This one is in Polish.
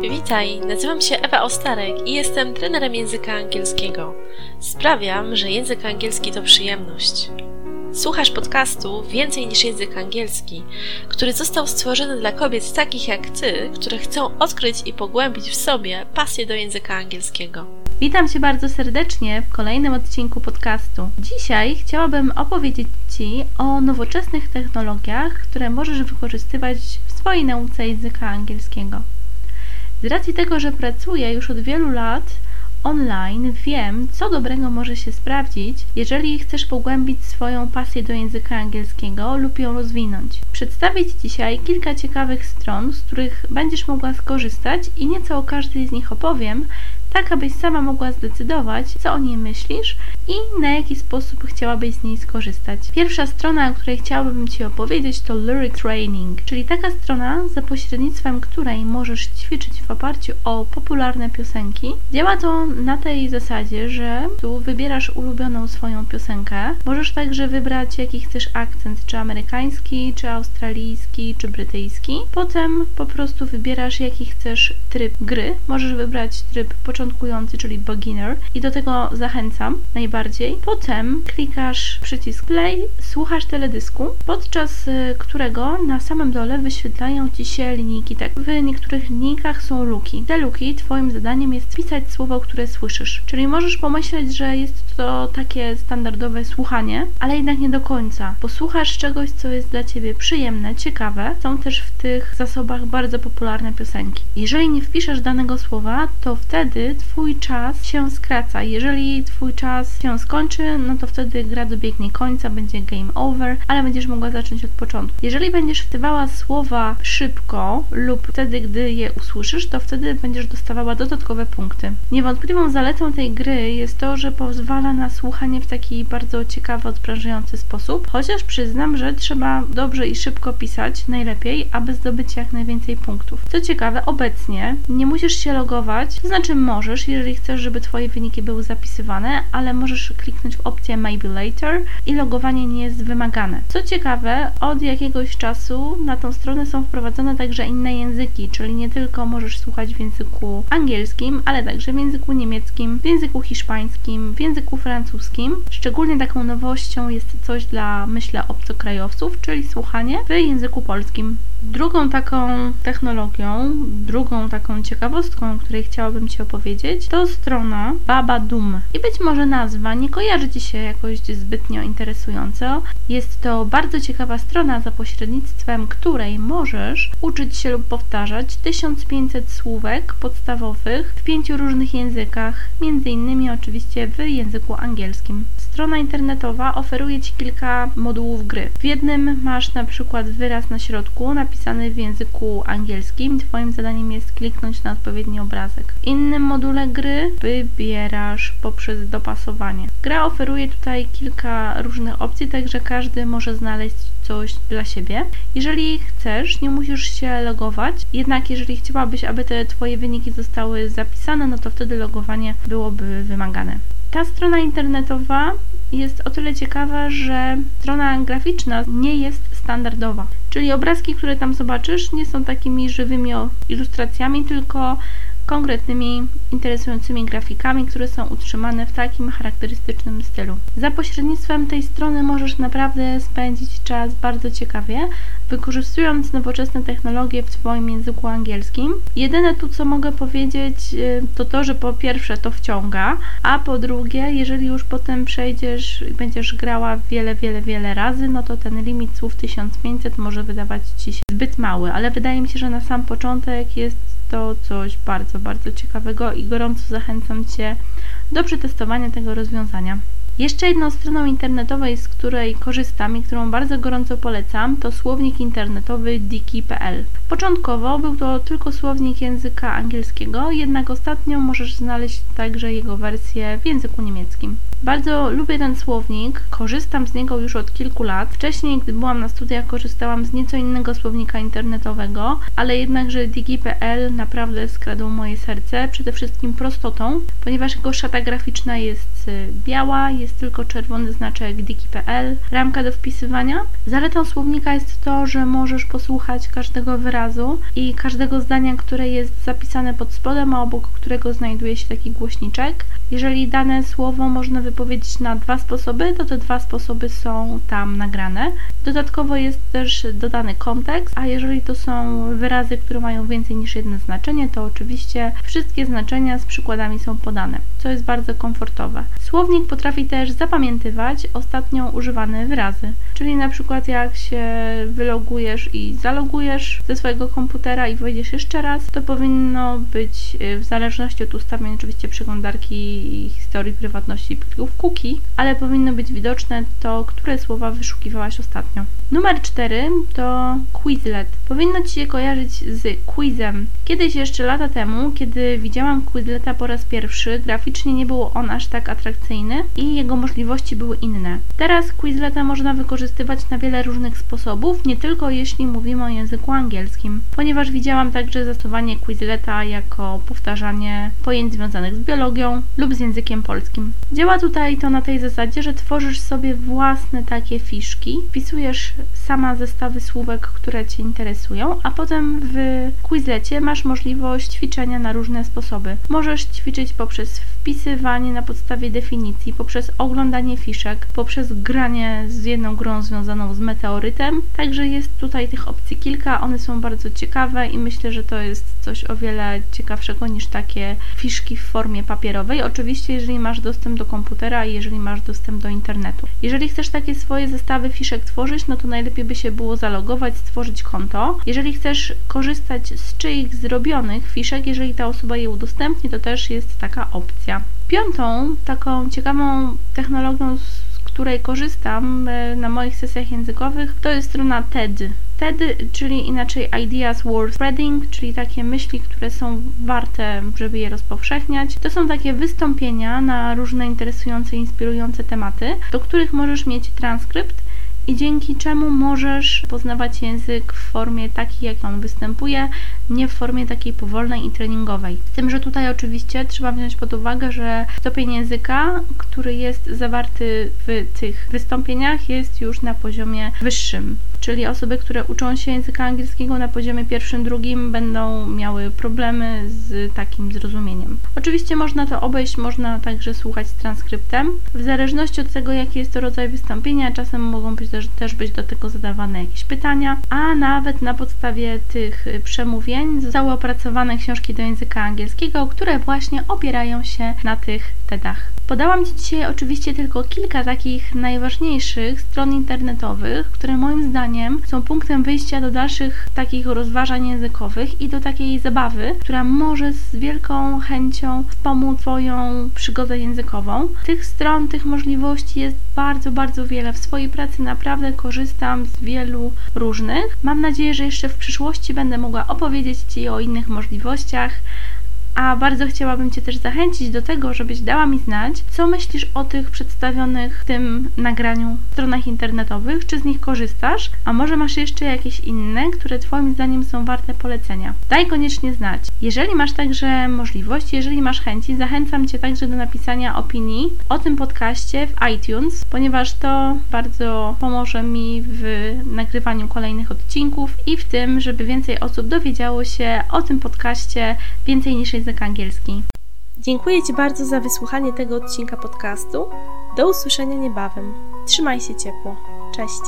Witaj, nazywam się Ewa Ostarek i jestem trenerem języka angielskiego. Sprawiam, że język angielski to przyjemność. Słuchasz podcastu Więcej niż język angielski, który został stworzony dla kobiet takich jak ty, które chcą odkryć i pogłębić w sobie pasję do języka angielskiego. Witam Cię bardzo serdecznie w kolejnym odcinku podcastu. Dzisiaj chciałabym opowiedzieć Ci o nowoczesnych technologiach, które możesz wykorzystywać w swojej nauce języka angielskiego. Z racji tego, że pracuję już od wielu lat online, wiem, co dobrego może się sprawdzić, jeżeli chcesz pogłębić swoją pasję do języka angielskiego lub ją rozwinąć. Przedstawię Ci dzisiaj kilka ciekawych stron, z których będziesz mogła skorzystać i nieco o każdej z nich opowiem, tak abyś sama mogła zdecydować, co o niej myślisz i na jaki sposób chciałabyś z niej skorzystać. Pierwsza strona, o której chciałabym Ci opowiedzieć, to Lyric Training, czyli taka strona, za pośrednictwem której możesz ćwiczyć w oparciu o popularne piosenki. Działa to na tej zasadzie, że tu wybierasz ulubioną swoją piosenkę. Możesz także wybrać, jaki chcesz akcent, czy amerykański, czy australijski, czy brytyjski. Potem po prostu wybierasz, jaki chcesz tryb gry. Możesz wybrać tryb początkujący, czyli beginner i do tego zachęcam najbardziej. Potem klikasz przycisk play, słuchasz teledysku, podczas y, którego na samym dole wyświetlają Ci się linijki tak. W niektórych linijkach są luki. Te luki Twoim zadaniem jest pisać słowo, które słyszysz. Czyli możesz pomyśleć, że jest to takie standardowe słuchanie, ale jednak nie do końca. Posłuchasz czegoś, co jest dla Ciebie przyjemne, ciekawe. Są też w tych zasobach bardzo popularne piosenki. Jeżeli nie wpiszesz danego słowa, to wtedy Twój czas się skraca. Jeżeli Twój czas się skończy, no to wtedy gra dobiegnie końca, będzie game over, ale będziesz mogła zacząć od początku. Jeżeli będziesz wtywała słowa szybko lub wtedy, gdy je usłyszysz, to wtedy będziesz dostawała dodatkowe punkty. Niewątpliwą zaletą tej gry jest to, że pozwala na słuchanie w taki bardzo ciekawy, odprężający sposób, chociaż przyznam, że trzeba dobrze i szybko pisać, najlepiej, aby zdobyć jak najwięcej punktów. Co ciekawe, obecnie nie musisz się logować, to znaczy możesz, jeżeli chcesz, żeby Twoje wyniki były zapisywane, ale możesz kliknąć w opcję Maybe Later i logowanie nie jest wymagane. Co ciekawe, od jakiegoś czasu na tą stronę są wprowadzone także inne języki, czyli nie tylko możesz słuchać w języku angielskim, ale także w języku niemieckim, w języku hiszpańskim, w języku francuskim. Szczególnie taką nowością jest coś dla, myślę, obcokrajowców, czyli słuchanie w języku polskim. Drugą taką technologią, drugą taką ciekawostką, o której chciałabym Ci opowiedzieć, to strona Baba Dum. I być może nazwa nie kojarzy Ci się jakoś zbytnio interesująco. Jest to bardzo ciekawa strona, za pośrednictwem której możesz uczyć się lub powtarzać 1500 słówek podstawowych w pięciu różnych językach, między innymi oczywiście w języku angielskim. Strona internetowa oferuje Ci kilka modułów gry. W jednym masz na przykład wyraz na środku, napisany w języku angielskim. Twoim zadaniem jest kliknąć na odpowiedni obrazek. W innym module gry wybierasz poprzez dopasowanie. Gra oferuje tutaj kilka różnych opcji, także każdy może znaleźć coś dla siebie. Jeżeli chcesz, nie musisz się logować, jednak jeżeli chciałabyś, aby te Twoje wyniki zostały zapisane, no to wtedy logowanie byłoby wymagane. Ta strona internetowa jest o tyle ciekawa, że strona graficzna nie jest standardowa. Czyli obrazki, które tam zobaczysz, nie są takimi żywymi ilustracjami, tylko konkretnymi, interesującymi grafikami, które są utrzymane w takim charakterystycznym stylu. Za pośrednictwem tej strony możesz naprawdę spędzić czas bardzo ciekawie, wykorzystując nowoczesne technologie w Twoim języku angielskim. Jedyne tu, co mogę powiedzieć, y, to to, że po pierwsze to wciąga, a po drugie, jeżeli już potem przejdziesz i będziesz grała wiele, wiele, wiele razy, no to ten limit słów 1500 może wydawać Ci się zbyt mały, ale wydaje mi się, że na sam początek jest to coś bardzo, bardzo ciekawego i gorąco zachęcam Cię do przetestowania tego rozwiązania. Jeszcze jedną stroną internetową, z której korzystam i którą bardzo gorąco polecam, to słownik internetowy diki.pl. Początkowo był to tylko słownik języka angielskiego, jednak ostatnio możesz znaleźć także jego wersję w języku niemieckim. Bardzo lubię ten słownik, korzystam z niego już od kilku lat. Wcześniej, gdy byłam na studiach, korzystałam z nieco innego słownika internetowego, ale jednakże digi.pl naprawdę skradł moje serce, przede wszystkim prostotą, ponieważ jego szata graficzna jest y, biała, jest jest tylko czerwony znaczek diki.pl, ramka do wpisywania. Zaletą słownika jest to, że możesz posłuchać każdego wyrazu i każdego zdania, które jest zapisane pod spodem, a obok którego znajduje się taki głośniczek. Jeżeli dane słowo można wypowiedzieć na dwa sposoby, to te dwa sposoby są tam nagrane. Dodatkowo jest też dodany kontekst, a jeżeli to są wyrazy, które mają więcej niż jedno znaczenie, to oczywiście wszystkie znaczenia z przykładami są podane, co jest bardzo komfortowe. Słownik potrafi też zapamiętywać ostatnio używane wyrazy, czyli na przykład jak się wylogujesz i zalogujesz ze swojego komputera i wejdziesz jeszcze raz, to powinno być y, w zależności od ustawień oczywiście przeglądarki i historii prywatności plików cookie, ale powinno być widoczne to, które słowa wyszukiwałaś ostatnio. Numer 4 to Quizlet. Powinno Ci się kojarzyć z quizem. Kiedyś jeszcze lata temu, kiedy widziałam Quizleta po raz pierwszy, graficznie nie był on aż tak atrakcyjny i jego możliwości były inne. Teraz Quizleta można wykorzystywać na wiele różnych sposobów, nie tylko jeśli mówimy o języku angielskim, ponieważ widziałam także zastosowanie Quizleta jako powtarzanie pojęć związanych z biologią lub z językiem polskim. Działa tutaj to na tej zasadzie, że tworzysz sobie własne takie fiszki, wpisujesz sama zestawy słówek, które Cię interesują, a potem w Quizlecie masz możliwość ćwiczenia na różne sposoby. Możesz ćwiczyć poprzez wpisywanie na podstawie definicji, poprzez oglądanie fiszek, poprzez granie z jedną grą związaną z meteorytem. Także jest tutaj tych opcji kilka, one są bardzo ciekawe i myślę, że to jest coś o wiele ciekawszego niż takie fiszki w formie papierowej. Oczywiście, jeżeli masz dostęp do komputera i jeżeli masz dostęp do internetu. Jeżeli chcesz takie swoje zestawy fiszek tworzyć, no to najlepiej by się było zalogować, stworzyć konto. Jeżeli chcesz korzystać z czyichś zrobionych fiszek, jeżeli ta osoba je udostępni, to też jest taka opcja. Piątą taką ciekawą technologią, z której korzystam e, na moich sesjach językowych, to jest strona TED. TED, czyli inaczej Ideas Worth Spreading, czyli takie myśli, które są warte, żeby je rozpowszechniać. To są takie wystąpienia na różne interesujące, inspirujące tematy, do których możesz mieć transkrypt i dzięki czemu możesz poznawać język w formie takiej, jak on występuje, nie w formie takiej powolnej i treningowej. Z tym, że tutaj oczywiście trzeba wziąć pod uwagę, że stopień języka, który jest zawarty w tych wystąpieniach, jest już na poziomie wyższym. Czyli osoby, które uczą się języka angielskiego na poziomie pierwszym, drugim, będą miały problemy z takim zrozumieniem. Oczywiście można to obejść, można także słuchać z transkryptem. W zależności od tego, jaki jest to rodzaj wystąpienia, czasem mogą być też, też być do tego zadawane jakieś pytania, a nawet na podstawie tych przemówień zostały opracowane książki do języka angielskiego, które właśnie opierają się na tych TEDach. Podałam Ci dzisiaj oczywiście tylko kilka takich najważniejszych stron internetowych, które moim zdaniem są punktem wyjścia do dalszych takich rozważań językowych i do takiej zabawy, która może z wielką chęcią wspomóc Twoją przygodę językową. Tych stron, tych możliwości jest bardzo, bardzo wiele. W swojej pracy naprawdę korzystam z wielu różnych. Mam nadzieję, że jeszcze w przyszłości będę mogła opowiedzieć Ci o innych możliwościach, a bardzo chciałabym Cię też zachęcić do tego, żebyś dała mi znać, co myślisz o tych przedstawionych w tym nagraniu stronach internetowych, czy z nich korzystasz, a może masz jeszcze jakieś inne, które Twoim zdaniem są warte polecenia. Daj koniecznie znać. Jeżeli masz także możliwość, jeżeli masz chęci, zachęcam Cię także do napisania opinii o tym podcaście w iTunes, ponieważ to bardzo pomoże mi w nagrywaniu kolejnych odcinków i w tym, żeby więcej osób dowiedziało się o tym podcaście więcej niż język angielski. Dziękuję Ci bardzo za wysłuchanie tego odcinka podcastu. Do usłyszenia niebawem. Trzymaj się ciepło. Cześć.